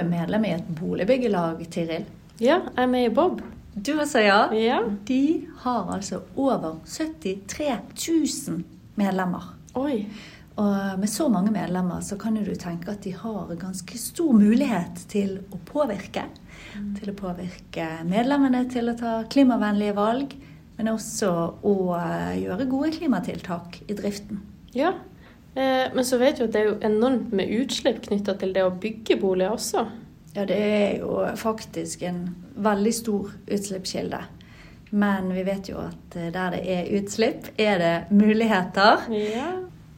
er medlem i et boligbyggelag, Tiril. Ja, jeg er med i Bob. Du også, ja? Ja. De har altså over 73 000 medlemmer. Oi. Og med så mange medlemmer så kan du tenke at de har ganske stor mulighet til å påvirke. Til å påvirke medlemmene til å ta klimavennlige valg, men også å gjøre gode klimatiltak i driften. Ja, eh, men så vet vi at det er jo enormt med utslipp knytta til det å bygge boliger også. Ja, det er jo faktisk en veldig stor utslippskilde. Men vi vet jo at der det er utslipp, er det muligheter. Ja.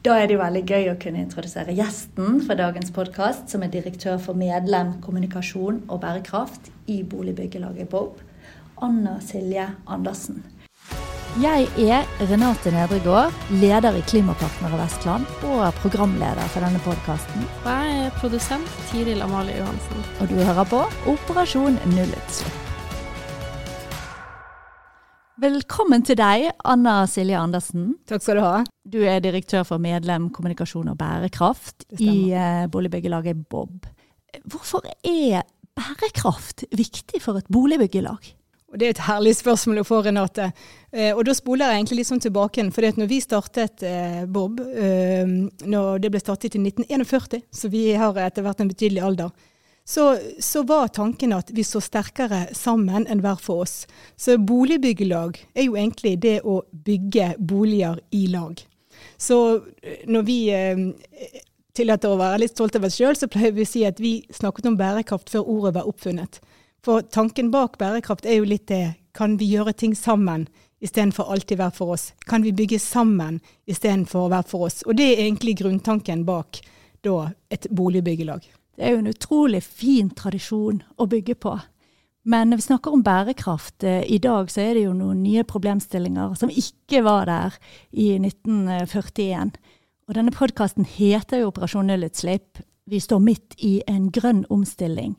Da er det jo veldig gøy å kunne introdusere gjesten for dagens podkast, som er direktør for medlem, kommunikasjon og bærekraft i boligbyggelaget Bob, Anna Silje Andersen. Jeg er Renate Nedregård, leder i Klimapartnere Vestland og programleder for denne podkasten. Og jeg er produsent Tiril Amalie Johansen. Og du hører på Operasjon nullutslipp. Velkommen til deg, Anna Silje Andersen. Takk skal du ha. Du er direktør for medlem, kommunikasjon og bærekraft i eh, boligbyggelaget Bob. Hvorfor er bærekraft viktig for et boligbyggelag? Og det er et herlig spørsmål å få, Renate. Eh, og da spoler jeg egentlig litt sånn tilbake. For når vi startet eh, Bob, eh, når det ble startet i 1941, så vi har etter hvert en betydelig alder, så, så, var tanken at vi så sterkere sammen enn hver for oss. Så boligbyggelag er jo egentlig det å bygge boliger i lag. Så eh, når vi eh, tillater å være litt stolte av oss sjøl, så pleier vi å si at vi snakket om bærekraft før ordet var oppfunnet. For tanken bak bærekraft er jo litt det kan vi gjøre ting sammen istedenfor alltid hver for oss? Kan vi bygge sammen istedenfor hver for oss? Og det er egentlig grunntanken bak da, et boligbyggelag. Det er jo en utrolig fin tradisjon å bygge på. Men når vi snakker om bærekraft, eh, i dag så er det jo noen nye problemstillinger som ikke var der i 1941. Og denne podkasten heter jo Operasjon nullutslipp. Vi står midt i en grønn omstilling.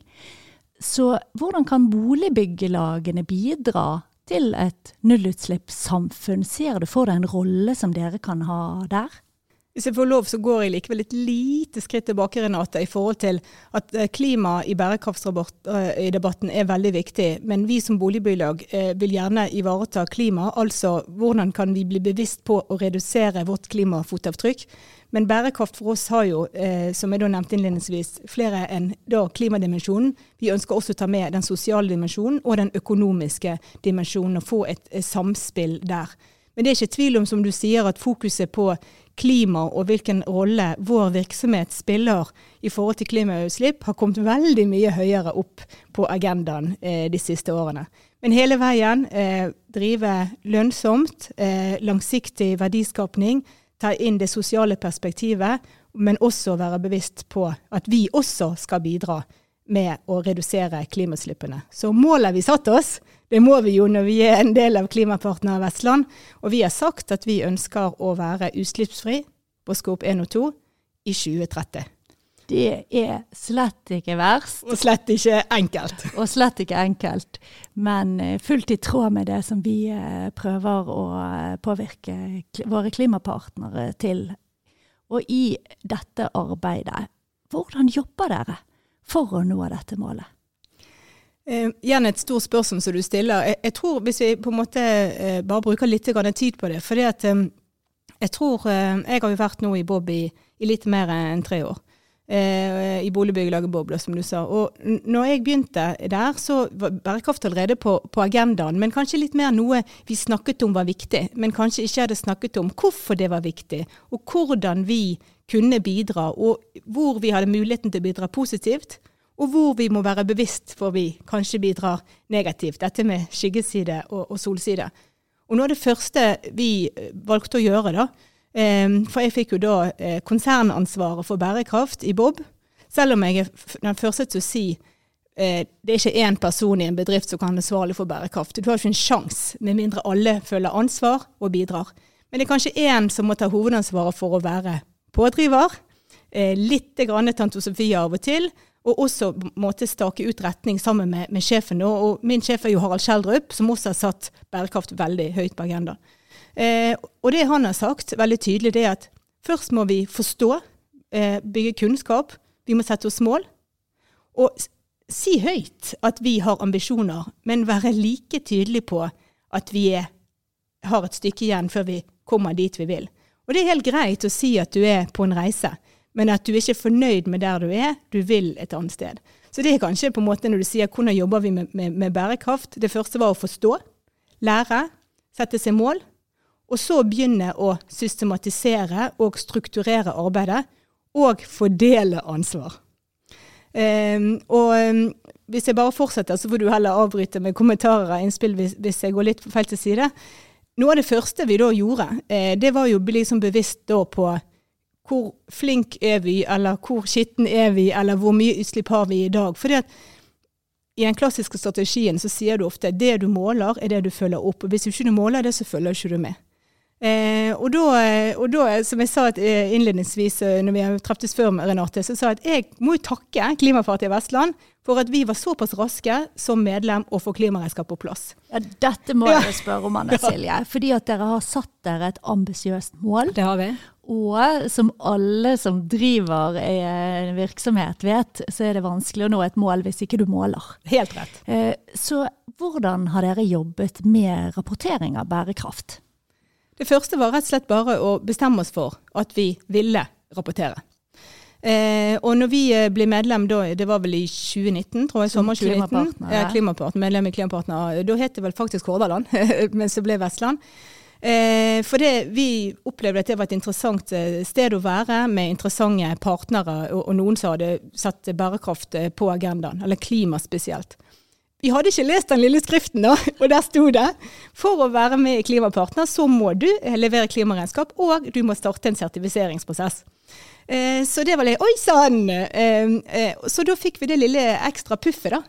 Så hvordan kan boligbyggelagene bidra til et nullutslippssamfunn? Ser du for deg en rolle som dere kan ha der? Hvis jeg får lov, så går jeg likevel et lite skritt tilbake, Renate, i forhold til at eh, klima i bærekraftsdebatten eh, er veldig viktig. Men vi som boligbyggelag eh, vil gjerne ivareta klima. Altså hvordan kan vi bli bevisst på å redusere vårt klimafotavtrykk. Men bærekraft for oss har jo, som jeg da nevnte innledningsvis, flere enn da klimadimensjonen. Vi ønsker også å ta med den sosiale dimensjonen og den økonomiske dimensjonen, og få et samspill der. Men det er ikke tvil om, som du sier, at fokuset på klima og hvilken rolle vår virksomhet spiller i forhold til klimautslipp, har kommet veldig mye høyere opp på agendaen eh, de siste årene. Men hele veien eh, drive lønnsomt, eh, langsiktig verdiskapning, ta inn det sosiale perspektivet, men også være bevisst på at vi også skal bidra med å redusere klimautslippene. Så målet vi satte oss, det må vi jo når vi er en del av Klimapartner Vestland. Og vi har sagt at vi ønsker å være utslippsfri på Skop 1 og 2 i 2030. Det er slett ikke verst. Og slett ikke enkelt. Og slett ikke enkelt. Men eh, fullt i tråd med det som vi eh, prøver å eh, påvirke våre klimapartnere til. Og i dette arbeidet, hvordan jobber dere? for å nå dette målet? Eh, igjen et stort spørsmål som du stiller. Jeg, jeg, tror Hvis vi på en måte eh, bare bruker litt tid på det fordi at eh, Jeg tror eh, Jeg har jo vært nå i Bob i, i litt mer enn tre år. Eh, I boligbyggelaget Bob, som du sa. Og når jeg begynte der, så var bærekraft allerede på, på, agendaen. Men kanskje litt mer noe vi snakket om var viktig. Men kanskje ikke hadde snakket om hvorfor det var viktig, og hvordan vi kunne bidra, og hvor vi hadde muligheten til å bidra positivt, og hvor vi må være bevisst for vi kanskje bidrar negativt. Dette med skyggeside og, og solside. Og noe av det første vi eh, valgte å gjøre, da, eh, for jeg fikk jo da eh, konsernansvaret for bærekraft i Bob, selv om jeg er den første til å si det er ikke én person i en bedrift som kan ansvarlig for bærekraft. Du har ikke en sjanse, med mindre alle føler ansvar og bidrar. Men det er kanskje én som må ta hovedansvaret for å være pådriver. Litt grann tante Sofie av og til. Og også måtte stake ut retning sammen med, med sjefen. Og, og, min sjef er jo Harald Skjeldrup, som også har satt bærekraft veldig høyt på agendaen. Eh, og det han har sagt veldig tydelig, det er at først må vi forstå, eh, bygge kunnskap. Vi må sette oss mål. Og si høyt at vi har ambisjoner, men være like tydelig på at vi er, har et stykke igjen før vi kommer dit vi vil. Og det er helt greit å si at du er på en reise, men at du ikke er fornøyd med der du er, du vil et annet sted. Så det er kanskje på en måte når du sier hvordan jobber vi med, med, med bærekraft. Det første var å forstå, lære, sette seg mål. Og så begynne å systematisere og strukturere arbeidet, og fordele ansvar. Um, og um, hvis jeg bare fortsetter, så får du heller avbryte med kommentarer og innspill hvis, hvis, jeg går litt på feil side. Noe av det første vi da gjorde, eh, det var jo liksom bevisst da på hvor flink er vi, eller hvor skitten er vi, eller hvor mye utslipp har vi i dag. Fordi at i den klassiske strategien så sier du ofte at det du måler, er det du følger opp. Og hvis du ikke måler det, så følger ikke du med. Eh, og, da, og, da, som jeg sa eh, innledningsvis eh, når vi har treftes før, med Renate, så sa jeg at jeg må jo takke Klimapartiet Vestland for at vi var såpass raske som medlem å få klimaregnskap på plass. Ja, dette må jeg spørre om, Anne Silje. Fordi at dere har satt dere et ambisiøst mål. Det har vi. Og som alle som driver en virksomhet vet, så er det vanskelig å nå et mål hvis ikke du måler. Helt rett. Så hvordan har dere jobbet med rapportering av bærekraft? Det første var rett og slett bare å bestemme oss for at vi ville rapportere. Eh, og når vi eh, ble medlem da, det var vel i 2019, tror jeg, sommer 2019. Klimapartner, ja. klimapartner, medlem i Klimapartner. Da het det vel faktisk Hordaland, mens det ble Vestland. Eh, for det, vi opplevde at det var et interessant eh, sted å være, med interessante partnere, og, og noen som hadde satt bærekraft eh, på agendaen, eller klima spesielt. Vi hadde ikke lest den lille skriften, da, og der sto det for å være med i Klimapartner, så må du levere klimaregnskap, og du må starte en sertifiseringsprosess. Eh, så det var litt Oi sann! Eh, eh, så da fikk vi det lille ekstra puffet da,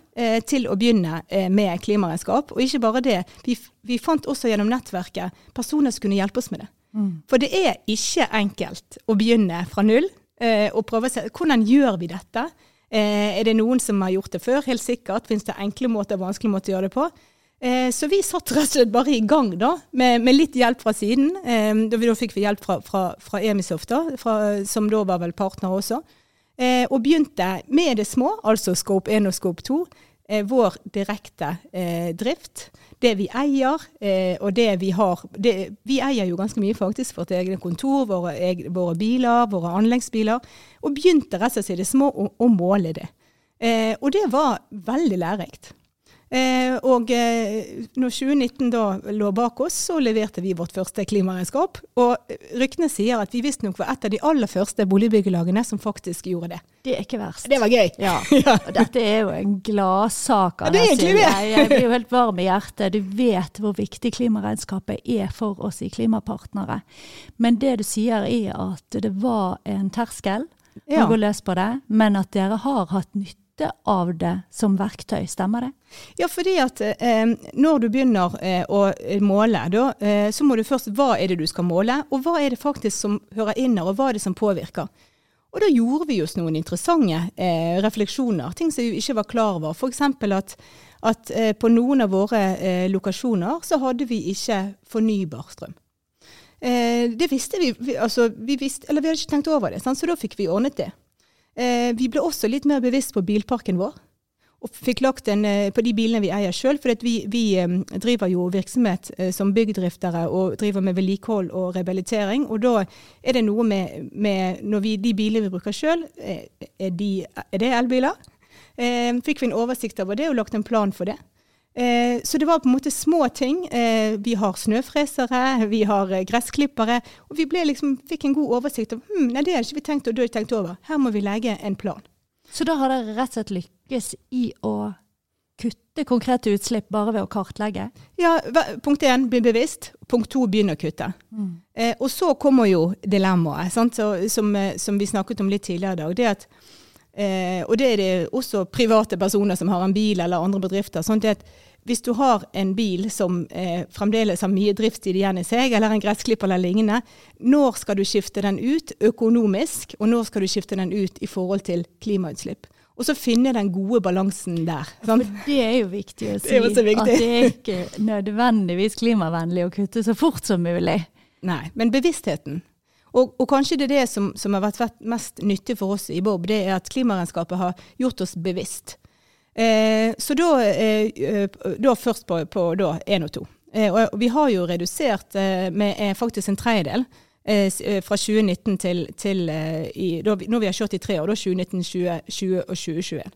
til å begynne med klimaregnskap. Og ikke bare det, vi, vi, fant også gjennom nettverket personer som kunne hjelpe oss med det. Mm. For det er ikke enkelt å begynne fra null og prøve å se hvordan gjør vi dette. Er det noen som har gjort det før? Helt sikkert. Fins det enkle måter og vanskelige måter å gjøre det på? Eh, så vi satt rett og slett bare i gang, da, med, med litt hjelp fra siden. Eh, da, da, fikk vi hjelp fra, fra, fra Emisoft, da, fra, som da var vel partner også. Eh, og begynte med det små, altså Scope 1 og Scope 2. Eh, vår direkte eh, drift det vi eier, eh, og det vi har det, Vi eier jo ganske mye faktisk vårt eget kontor, våre, egne, våre, biler, våre anleggsbiler. Og begynte rett og slett i det små å, å måle det. Og det var veldig lærerikt. Eh, og eh, når 2019 da lå bak oss, så leverte vi vårt første klimaregnskap. Og ryktene sier at vi visstnok var et av de aller første boligbyggelagene som faktisk gjorde det. Det er ikke verst. Det var gøy. Ja. Og dette er jo en gladsak. Ja. Jeg, jeg blir jo helt varm i hjertet. Du vet hvor viktig klimaregnskapet er for oss i Klimapartnere. Men det du sier er at det var en terskel å gå løs på det, men at dere har hatt nytte nytte av det som verktøy, stemmer det? Ja, fordi at eh, når du begynner eh, å måle, da, eh, så må du først Hva er det du skal måle, og hva er det faktisk som hører inn her, og hva er det som påvirker? Og da gjorde vi oss noen interessante eh, refleksjoner, ting som vi ikke var klar over. F.eks. at, at eh, på noen av våre eh, lokasjoner så hadde vi ikke fornybar strøm. det visste vi, vi, altså, vi visste, eller vi hadde ikke tenkt over det, sant? så da fikk vi ordnet det. Eh, vi ble også litt mer bevisst på bilparken vår. Og fikk lagt den eh, på de bilene vi eier sjøl. For vi, vi eh, driver jo virksomhet som byggdriftere og driver med vedlikehold og rehabilitering. Og da er det noe med, med når vi, de bilene vi bruker sjøl, er, er, er, det elbiler? Eh, fikk vi en oversikt over det og lagt en plan for det. Eh, så det var på en måte små ting. Eh, vi har snøfresere, vi har eh, gressklippere. Og vi liksom, fikk en god oversikt. over hm, nei, det hadde ikke vi tenkt, og tenkt over. Her må vi legge en plan. Så da har dere rett og slett lykkes i å kutte konkrete utslipp bare ved å kartlegge? Ja, punkt én, bli bevisst. Punkt to, begynne å kutte. Mm. Eh, og så kommer jo dilemmaet, som, som, vi snakket om litt tidligere i dag. det at Eh, og det er det også private personer som har en bil, eller andre bedrifter. sånn at hvis du har en bil som eh, fremdeles har mye driftstid igjen i seg, eller en gressklipper eller lignende, når skal du skifte den ut økonomisk, og når skal du skifte den ut i forhold til klimautslipp? Og så finne den gode balansen der. Sant? For det er jo viktig å si. Det er viktig. At det er ikke nødvendigvis klimavennlig å kutte så fort som mulig. Nei, men bevisstheten. Og, og, kanskje det er det som, som, har vært mest nyttig for oss i Bob, det er at klimaregnskapet har gjort oss bevisst. Eh, så da, eh, eh, da først på, på da 1 og 2. Eh, og vi har jo redusert eh, med eh, faktisk en tredjedel fra 2019 til, til i, da, når vi har kjørt i tre år, da 2019, 2020 og 2021.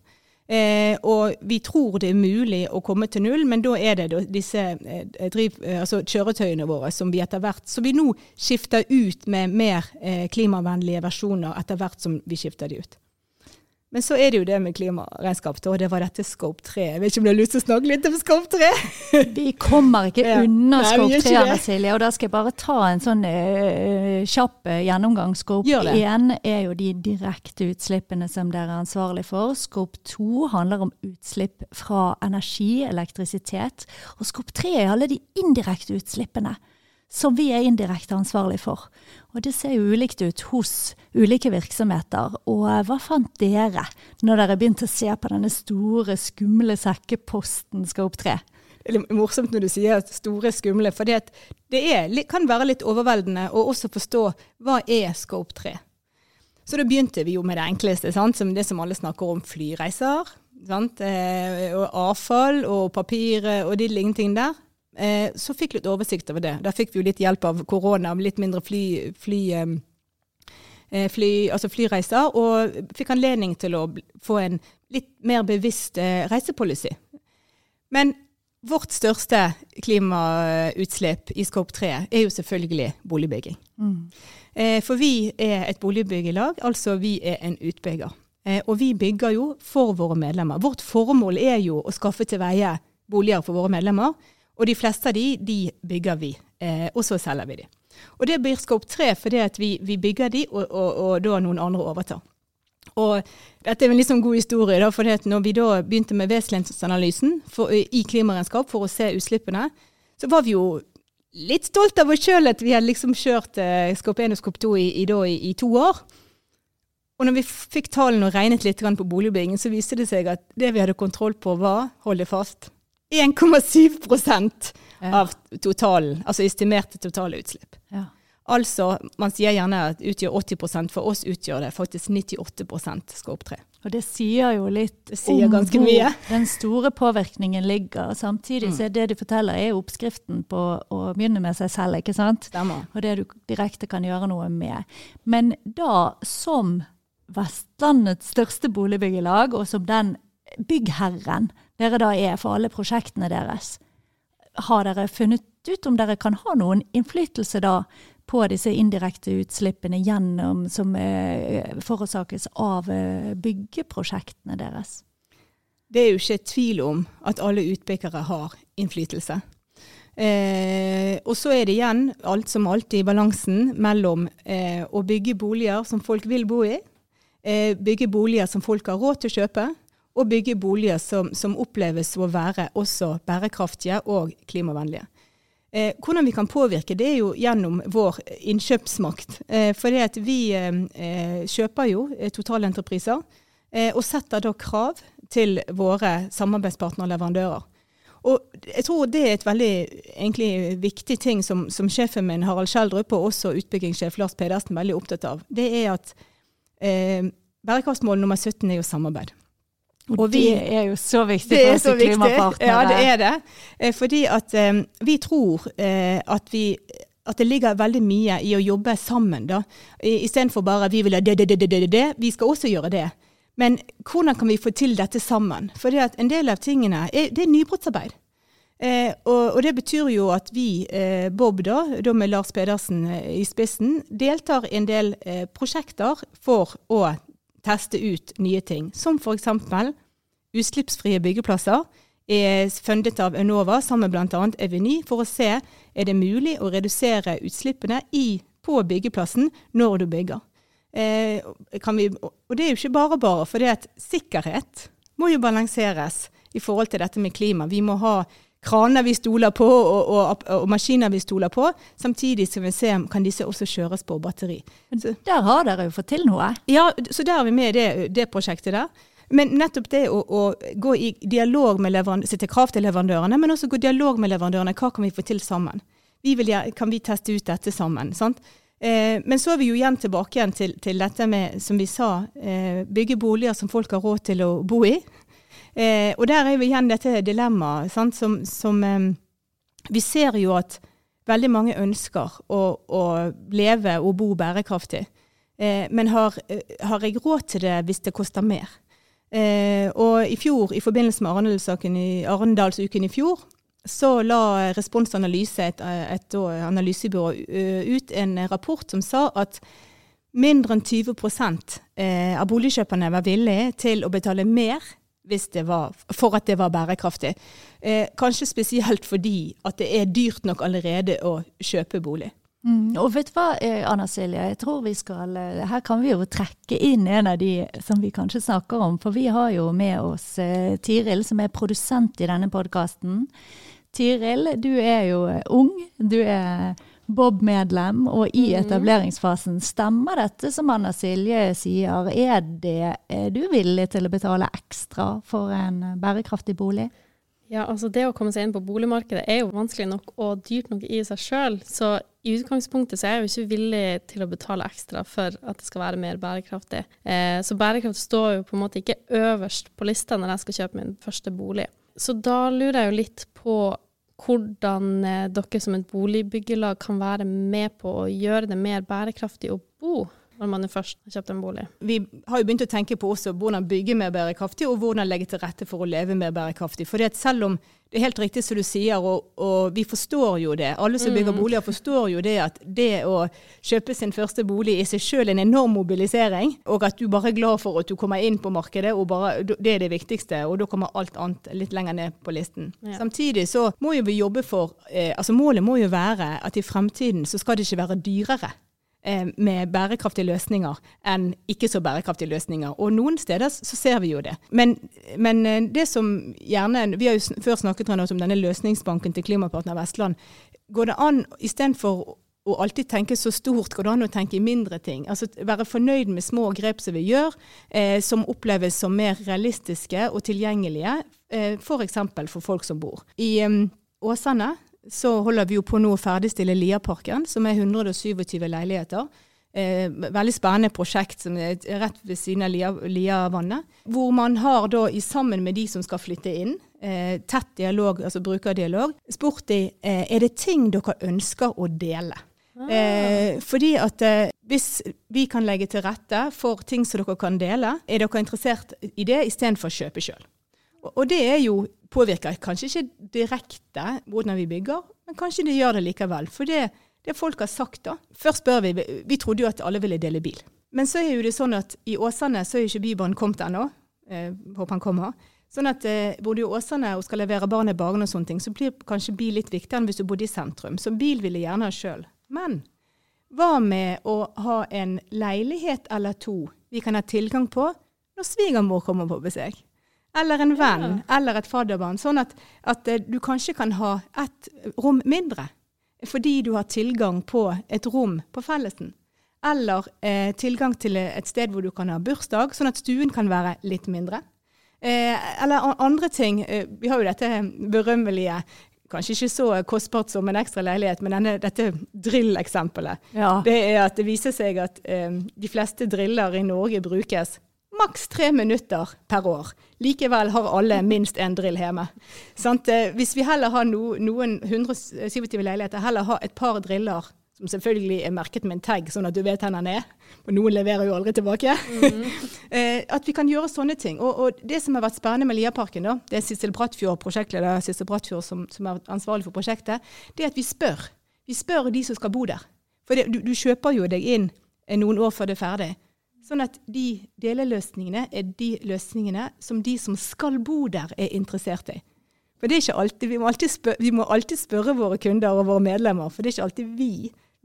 Eh, og vi tror det er mulig å komme til null, men da er det disse eh, driv, altså kjøretøyene våre som vi etter hvert Så vi nå skifter ut med mer eh, klimavennlige versjoner etter hvert som vi skifter de ut. Men så er det jo det med klimaregnskap, og det var dette Scope 3. Jeg vet ikke om du har lyst til å snakke litt om Scope 3? Vi kommer ikke ja. unna Scope 3, Silje. Og da skal jeg bare ta en sånn uh, kjapp uh, gjennomgang. Scope 1 er jo de direkte utslippene som dere er ansvarlig for. Scope 2 handler om utslipp fra energi, elektrisitet. Og Scope 3 er alle de indirekte utslippene som vi er indirekte ansvarlig for. Og det ser jo ulikt ut hos ulike virksomheter. Og eh, hva fant dere når dere begynte å se på denne store, skumle sekkeposten skal 3? Det er litt morsomt når du sier store, skumle, for det, er, kan være litt overveldende å også forstå hva er Scope 3. Så da begynte vi jo med det enkleste, sant? som det som alle snakker om, flyreiser. Sant? Eh, og avfall og papir og de lignende ting der. Eh, så fikk vi litt oversikt over det. Da fikk vi jo litt hjelp av korona, litt mindre fly, fly, eh, fly, altså flyreiser, og fikk anledning til å få en litt mer bevisst eh, reisepolicy. Men vårt største klimautslipp i Scope 3 er jo selvfølgelig boligbygging. Mm. Eh, for vi er et boligbyggelag, altså vi er en utbygger. Eh, og vi bygger jo for våre medlemmer. Vårt formål er jo å skaffe til veie boliger for våre medlemmer. Og de fleste av de, de bygger vi, eh, og så selger vi de. Og det blir Scope 3 fordi at vi, vi bygger de, og, og, og, da noen andre overtar. Og dette er en liksom god historie, da, for når vi da begynte med vesentlighetsanalysen i klimaregnskap for å se utslippene, så var vi jo litt stolt av oss sjøl at vi hadde liksom kjørt eh, Scope 1 og Skop 2 i, i, i, i, to år. Og når vi fikk tallene og regnet litt på boligbyggingen, så viste det seg at det vi hadde kontroll på, var, hold det fast, 1,7% av totalen, altså estimerte totale utslipp. Ja. Altså, man sier gjerne at utgjør 80% for oss utgjør det faktisk 98 skal opptre. Og det sier jo litt sier om hvor den store påvirkningen ligger. Samtidig mm. så er det du forteller, er oppskriften på å begynne med seg selv, ikke sant? Stemmer. Og det du direkte kan gjøre noe med. Men da, som Vestlandets største boligbyggelag, og som den byggherren dere da er for alle prosjektene deres. Har dere funnet ut om dere kan ha noen innflytelse da på disse indirekte utslippene gjennom, som eh, forårsakes av eh, byggeprosjektene deres? Det er jo ikke tvil om at alle utbyggere har innflytelse. Eh, og så er det igjen, alt som alltid, balansen mellom eh, å bygge boliger som folk vil bo i, eh, bygge boliger som folk har råd til å kjøpe, og bygge boliger som, som, oppleves å være også bærekraftige og klimavennlige. Eh, hvordan vi kan påvirke, det er jo gjennom vår innkjøpsmakt. Eh, for det at vi eh, kjøper jo eh, totalentrepriser, eh, og setter da krav til våre samarbeidspartnere og leverandører. Og jeg tror det er et veldig egentlig, viktig ting som, som sjefen min Harald Schjelderup og også utbyggingssjef Lars Pedersen er veldig opptatt av. Det er at eh, bærekraftsmål nummer 17 er jo samarbeid. Og vi, det er jo så viktig for oss klimapartnere. Ja, det er det. Eh, fordi at um, vi tror uh, at, vi, at det ligger veldig mye i å jobbe sammen, da. Istedenfor bare vi vil ha det, det, det, det, det. Vi skal også gjøre det. Men hvordan kan vi få til dette sammen? For en del av tingene er, det er nybrottsarbeid. Eh, og, og, det betyr jo at vi, eh, Bob, da, da med Lars Pedersen eh, i spissen, deltar i en del prosjekter for å teste ut nye ting. Som f.eks. utslippsfrie byggeplasser er fundet av Enova sammen med bl.a. Eveny for å se er det mulig å redusere utslippene i, på byggeplassen når du bygger. Eh, vi, og det er jo ikke bare bare, for det at sikkerhet må jo balanseres i forhold til dette med klima. Vi må ha kraner vi stoler på, og, og, og, maskiner vi stoler på. Samtidig skal vi se om kan disse også kjøres på batteri. Så, der har dere jo fått til noe? Ja, så der er vi med i det, det, prosjektet der. Men nettopp det å, å gå i dialog med sette krav til leverandørene, men også gå i dialog med leverandørene. Hva kan vi få til sammen? Vi vil, kan vi teste ut dette sammen? sant? Eh, men så er vi jo igjen tilbake igjen til, til dette med, som vi sa, eh, bygge boliger som folk har råd til å bo i. Eh, og der er jo igjen dette dilemmaet som, som eh, Vi ser jo at veldig mange ønsker å, å leve og bo bærekraftig. Eh, men har, eh, har, jeg råd til det hvis det koster mer? Eh, og i fjor, i forbindelse med Arendalsuken i fjor, så la Responsanalyse, et, et, et analysebyrå, ut en rapport som sa at mindre enn 20 av boligkjøperne var villige til å betale mer var, for at det var bærekraftig. Eh, kanskje spesielt fordi at det er dyrt nok allerede å kjøpe bolig. Mm, og vet du hva, eh, Anna Silje, jeg tror vi skal eh, Her kan vi jo trekke inn en av de som vi kanskje snakker om. For vi har jo med oss eh, Tiril, som er produsent i denne podkasten. Tiril, du er jo ung. Du er Bob-medlem, og i mhm. etableringsfasen. Stemmer dette som Anna Silje sier? Er, det, er du villig til å betale ekstra for en bærekraftig bolig? Ja, altså Det å komme seg inn på boligmarkedet er jo vanskelig nok og dyrt nok i seg sjøl. Så i utgangspunktet så er jeg jo ikke villig til å betale ekstra for at det skal være mer bærekraftig. Eh, så bærekraft står jo på en måte ikke øverst på lista når jeg skal kjøpe min første bolig. Så da lurer jeg jo litt på hvordan eh, dere som et boligbyggelag kan være med på å gjøre det mer bærekraftig å bo når man er først har kjøpt en bolig. Vi har jo begynt å tenke på også hvordan bygge mer bærekraftig, og hvordan legge til rette for å leve mer bærekraftig. For selv om det er helt riktig som du sier, og, og, vi forstår jo det. Alle som bygger mm. boliger forstår jo det at det å kjøpe sin første bolig i seg selv en enorm mobilisering, og at du bare er glad for at du kommer inn på markedet, og bare, det er det viktigste. Og da kommer alt annet litt lenger ned på listen. Ja. Samtidig så må jo vi jobbe for eh, altså Målet må jo være at i fremtiden så skal det ikke være dyrere med bærekraftige løsninger enn ikke så bærekraftige løsninger. Og noen steder så ser vi jo det. Men, men eh, det som gjerne Vi har jo før snakket om denne løsningsbanken til Klimapartner Vestland. Går det an istedenfor å alltid tenke så stort, går det an å tenke i mindre ting? Altså Være fornøyd med små grep som vi gjør, eh, som oppleves som mer realistiske og tilgjengelige, eh, f.eks. For, for folk som bor. I eh, Åsane så holder vi jo på nå å ferdigstille Liaparken, som er 127 leiligheter. Eh, veldig spennende prosjekt som er rett ved siden av Liavannet. Lia hvor man har da sammen med de som skal flytte inn, eh, tett dialog, altså brukerdialog, spurt de eh, er det ting dere ønsker å dele. Ah. Eh, fordi at eh, hvis vi kan legge til rette for ting som dere kan dele, er dere interessert i det istedenfor å kjøpe sjøl. Og det er jo, påvirker kanskje ikke direkte hvordan vi bygger, men kanskje det gjør det likevel. For det, det folk har sagt da Først spør vi Vi trodde jo at alle ville dele bil. Men så er jo det sånn at i Åsane så er ikke Bybanen kommet ennå. Eh, håper han kommer. Sånn at eh, bor du i Åsane og skal levere barn i barn og sånne ting, så blir kanskje bil litt viktigere enn hvis du bodde i sentrum. Så bil vil jeg gjerne ha sjøl. Men hva med å ha en leilighet eller to vi kan ha tilgang på når svigermor kommer på besøk? Eller en venn, ja. eller et fadderbarn. Sånn at, at, eh, du kanskje kan ha ett rom mindre. Fordi du har tilgang på et rom på fellesen. Eller eh, tilgang til et sted hvor du kan ha bursdag, sånn at stuen kan være litt mindre. Eh, eller andre ting. Eh, vi har jo dette berømmelige Kanskje ikke så kostbart som en ekstra leilighet, men denne, dette drilleksempelet. Ja. Det er at det viser seg at eh, de fleste driller i Norge brukes maks tre minutter per år. Likevel har alle minst én drill hjemme. Sant? Eh, hvis vi heller har no, noen 127 leiligheter, heller ha et par driller som selvfølgelig er merket med en tag, sånn at du vet hvor den er. For noen leverer jo aldri tilbake. Mm. at vi kan gjøre sånne ting. Og, og, det som har vært spennende med Liaparken, da, det er Sissel Brattfjord, prosjektleder Sissel Brattfjord som, som, er ansvarlig for prosjektet, det er at vi spør. Vi spør de som skal bo der. For det, du, du, kjøper jo deg inn noen år før det er ferdig. Sånn at de deleløsningene er de løsningene som de som skal bo der, er interessert i. For det er ikke alltid, vi må alltid, spørre, vi må alltid spørre våre kunder og våre medlemmer, for det er ikke alltid vi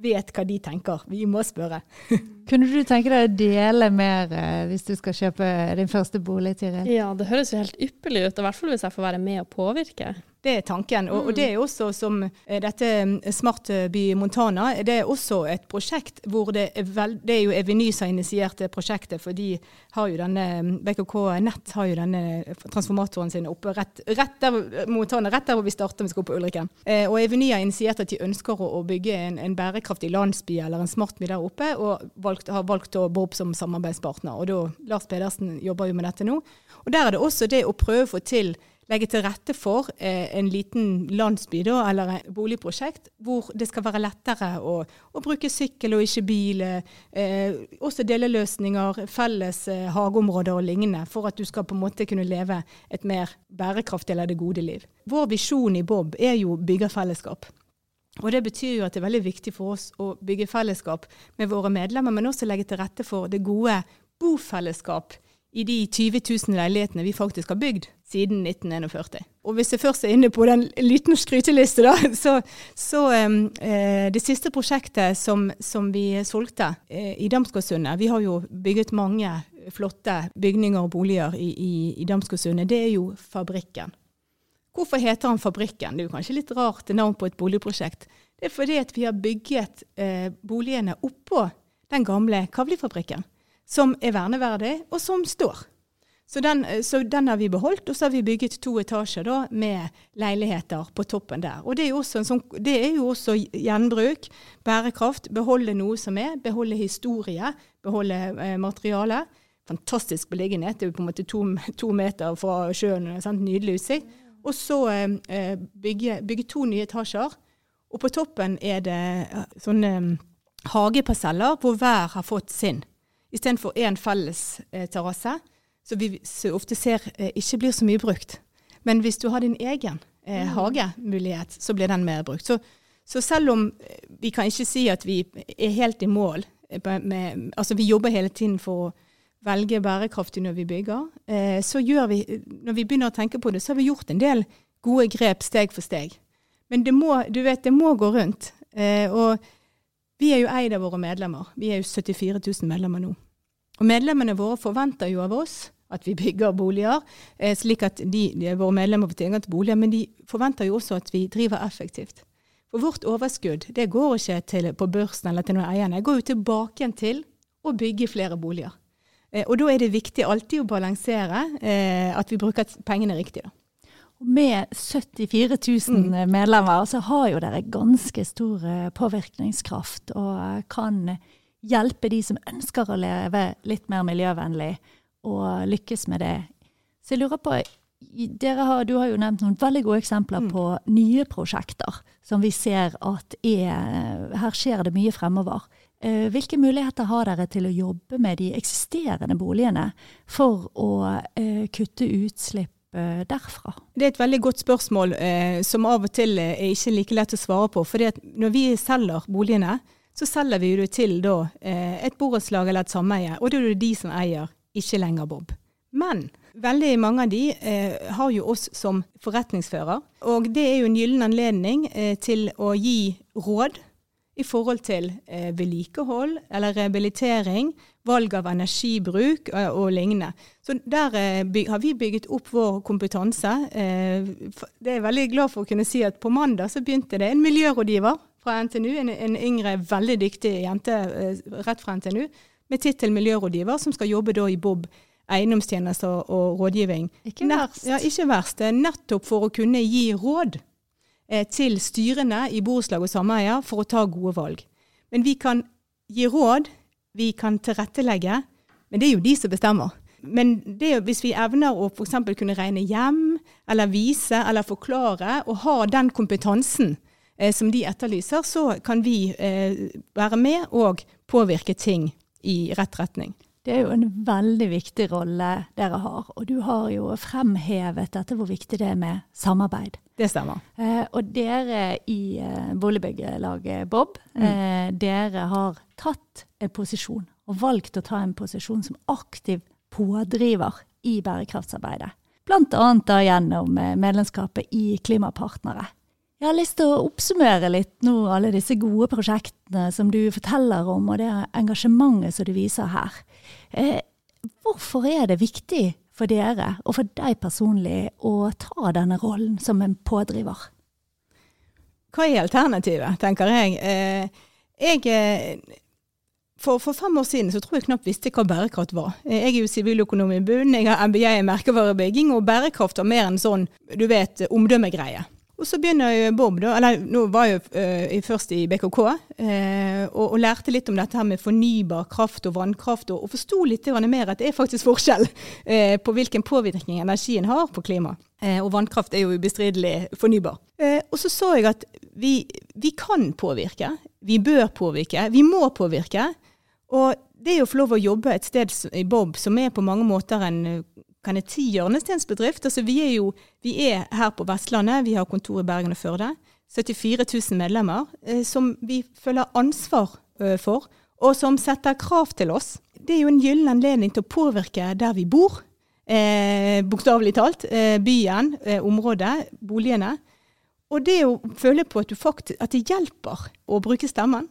vet hva de tenker. Vi må spørre. Kunne du tenke deg å dele mer eh, hvis du skal kjøpe din første bolig, Tiril? Ja, det høres jo helt ypperlig ut, i hvert fall hvis jeg får være med og påvirke. Det er tanken. Og, og det er også som eh, dette eh, Smart by Montana, det er også et prosjekt hvor det er, vel, det er jo Eveny som har initiert det prosjektet, for de har jo denne BKK Nett har jo denne transformatoren sin oppe rett, rett der Montana, rett der hvor vi starter, vi skal opp på Ulriken. Eh, og Eveny har initiert at de ønsker å, å bygge en, en, bærekraftig landsby eller en smartby der oppe, og valgt, har valgt å bo opp som samarbeidspartner. Og da, Lars Pedersen jobber jo med dette nå. Og der er det også det å prøve å få til legge til rette for eh, en liten landsby da, eller et boligprosjekt hvor det skal være lettere å, å bruke sykkel og ikke bil. Eh, også deleløsninger, felles eh, hageområder og lignende, for at du skal på en måte kunne leve et mer bærekraftig eller det gode liv. Vår visjon i Bob er jo byggerfellesskap. Og Det betyr jo at det er veldig viktig for oss å bygge fellesskap med våre medlemmer, men også legge til rette for det gode bofellesskap i de 20 000 leilighetene vi faktisk har bygd siden 1941. Og hvis jeg først er inne på den liten skryteliste, da, så, så eh, det siste prosjektet som, som vi solgte eh, i Damsgårdsundet Vi har jo bygget mange flotte bygninger og boliger i, i, i Damsgårdsundet. Det er jo Fabrikken. Hvorfor heter han Fabrikken? Det er jo kanskje litt rart navn på et boligprosjekt. Det er fordi vi har bygget eh, boligene oppå den gamle Kavlifabrikken som er verneverdig, og som står. Så den, så den, har vi beholdt, og så har vi bygget to etasjer da, med leiligheter på toppen der. Og Det er sånn, det er jo også gjenbruk, bærekraft, beholde noe som er, beholde historie, beholde eh, materiale. Fantastisk beliggenhet, det er jo på en måte to, to meter fra sjøen, sant? nydelig utsikt. Og så eh, bygge, bygge, to nye etasjer. Og på toppen er det eh, sånne hageparseller hvor hver har fått sin istedenfor én felles eh, terrasse, som vi så ofte ser eh, ikke blir så mye brukt. Men hvis du har din egen eh, mm. hagemulighet, så blir den mer brukt. Så, så, selv om eh, vi kan ikke si at vi er helt i mål eh, med, Altså vi jobber hele tiden for å velge bærekraftig når vi bygger, eh, så gjør vi Når vi begynner å tenke på det, så har vi gjort en del gode grep steg for steg. Men det må, du vet, det må gå rundt. og vi er jo eid av våre medlemmer. Vi er jo 74 000 medlemmer nå. Og medlemmene våre forventer jo av oss at vi bygger boliger, eh, slik at de, de, våre medlemmer får tilgang til boliger, men de forventer jo også at vi driver effektivt. For vårt overskudd det går ikke til, på børsen eller til noen eierne, det går jo tilbake til å bygge flere boliger. Eh, og da er det viktig alltid å balansere eh, at vi bruker pengene riktig. da. Med 74 000 mm. medlemmer så har jo dere ganske stor eh, påvirkningskraft og kan hjelpe de som ønsker å leve litt mer miljøvennlig, og lykkes med det. Så jeg lurer på, har, Du har jo nevnt noen veldig gode eksempler mm. på nye prosjekter som vi ser at er Her skjer det mye fremover. Eh, hvilke muligheter har dere til å jobbe med de eksisterende boligene for å eh, kutte utslipp Eh, derfra? Det er et veldig godt spørsmål eh, som av og til er ikke like lett å svare på. For når vi selger boligene, så selger vi det til da, eh, et borettslag eller et sameie. Og det er det de som eier, ikke lenger Bob. Men veldig mange av de eh, har jo oss som forretningsfører. Og det er jo en gyllen anledning eh, til å gi råd i forhold til eh, vedlikehold eller rehabilitering, valg av energibruk og, eh, lignende. Så Der eh, har vi bygget opp vår kompetanse. Eh, det er jeg veldig glad for å kunne si at på mandag så begynte det en miljørådgiver fra NTNU, en, en yngre, veldig dyktig jente rett fra NTNU, med tittel miljørådgiver, som skal jobbe da i Bob eiendomstjenester og rådgivning. Ikke verst. Ja, ikke verst. Nettopp for å kunne gi råd Eh, til styrene i borettslag og sameier for å ta gode valg. Men vi kan gi råd, vi kan tilrettelegge, men det er jo de som bestemmer. Men det, hvis vi evner å f.eks. kunne regne hjem, eller vise eller forklare, og ha den kompetansen eh, som de etterlyser, så kan vi eh, være med og påvirke ting i rett retning. Det er jo en veldig viktig rolle dere har. Og du har jo fremhevet dette hvor viktig det er med samarbeid. Det stemmer. Eh, og dere i eh, boligbyggelaget Bob, mm. eh, dere har tatt en posisjon, og valgt å ta en posisjon som aktiv pådriver i bærekraftsarbeidet. Bl.a. gjennom eh, medlemskapet i Klimapartnere. Jeg har lyst til å oppsummere litt nå alle disse gode prosjektene som du forteller om, og det engasjementet som du viser her. Eh, hvorfor er det viktig for dere, og for deg personlig, å ta denne rollen som en pådriver? Hva er alternativet, tenker jeg. Eh, jeg eh, for, for, fem år siden så tror jeg knapt visste hva bærekraft var. Eh, jeg er jo siviløkonom i bunnen, jeg har MBA i merkevarebygging, og bærekraft var mer en sånn, du vet, omdømmegreie. Og så begynner Bob, da, eller nå var jeg uh, først i BKK, uh, og, og, lærte litt om dette her med fornybar kraft og vannkraft, og, og forsto litt mer at det er faktisk forskjell uh, på hvilken påvirkning energien har på klimaet. og vannkraft er jo ubestridelig fornybar. og så så jeg at vi, vi, kan påvirke, vi bør påvirke, vi må påvirke. Og det å få lov å jobbe et sted i Bob som er på mange måter en kan jeg ti hjørnestensbedrift. Altså, vi, er vi er her på Vestlandet, vi har kontor i Bergen og Førde. 74 000 medlemmer eh, som vi føler ansvar eh, for, og som setter krav til oss. Det er jo en gyllen anledning til å påvirke der vi bor, eh, bokstavelig talt. Eh, byen, eh, området, boligene. Og det å føle på at, faktisk, at det hjelper å bruke stemmen.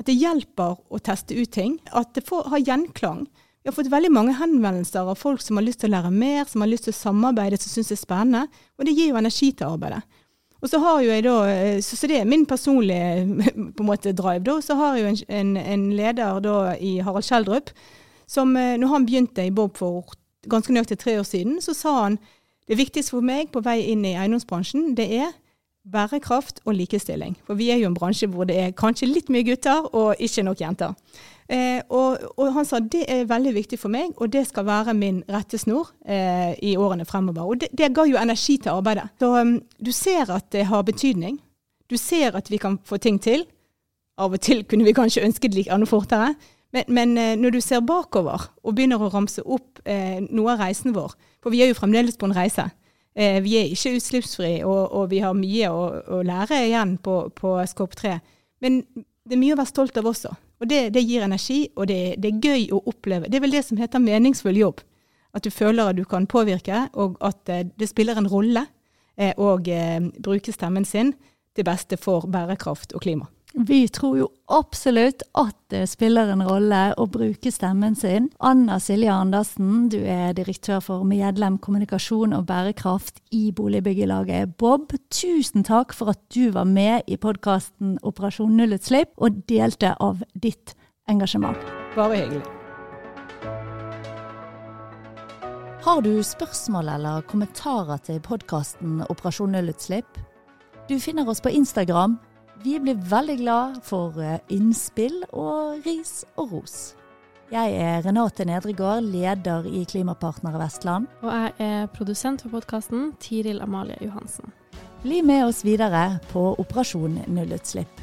At det hjelper å teste ut ting. At det får ha gjenklang. Vi har fått veldig mange henvendelser av folk som har lyst til å lære mer, som har lyst til å samarbeide, som syns det er spennende. Og det gir jo energi til arbeidet. Og så har jo jeg da, så, så, det er min personlige på en måte drive. da, Så har jeg jo en, en, en leder da i Harald Kjeldrup, som eh, når han begynte i Bob for ganske nøyaktig tre år siden, så sa han det viktigste for meg på vei inn i eiendomsbransjen, det er bærekraft og likestilling. For vi er jo en bransje hvor det er kanskje litt mye gutter og ikke nok jenter. Eh, og, og, han sa det er veldig viktig for meg, og det skal være min rettesnor eh, i årene fremover. Og det, det, ga jo energi til arbeidet. Så um, du ser at det har betydning. Du ser at vi kan få ting til. Av og til kunne vi kanskje ønske det enda fortere. Men, men eh, når du ser bakover og begynner å ramse opp eh, noe av reisen vår, for vi er jo fremdeles på en reise. Eh, vi er ikke utslippsfri, og, og, vi har mye å, å lære igjen på, på Skop 3. Men det er mye å være stolt av også. Og det, det gir energi, og det, det, er gøy å oppleve. Det er vel det som heter meningsfull jobb. At du føler at du kan påvirke, og at eh, det spiller en rolle eh, å eh, bruke stemmen sin til beste for bærekraft og klima. Vi tror jo absolutt at det spiller en rolle å bruke stemmen sin. Anna Silje Andersen, du er direktør for medlem kommunikasjon og bærekraft i Boligbyggelaget Bob. Tusen takk for at du var med i podkasten Operasjon nullutslipp og delte av ditt engasjement. Bare hyggelig. Har du spørsmål eller kommentarer til podkasten Operasjon nullutslipp? Du finner oss på Instagram vi blir veldig glad for eh, innspill og ris og ros. Jeg er Renate Nedregård, leder i Klimapartnere Vestland. Og jeg er produsent for podkasten, Tiril Amalie Johansen. Bli med oss videre på Operasjon nullutslipp.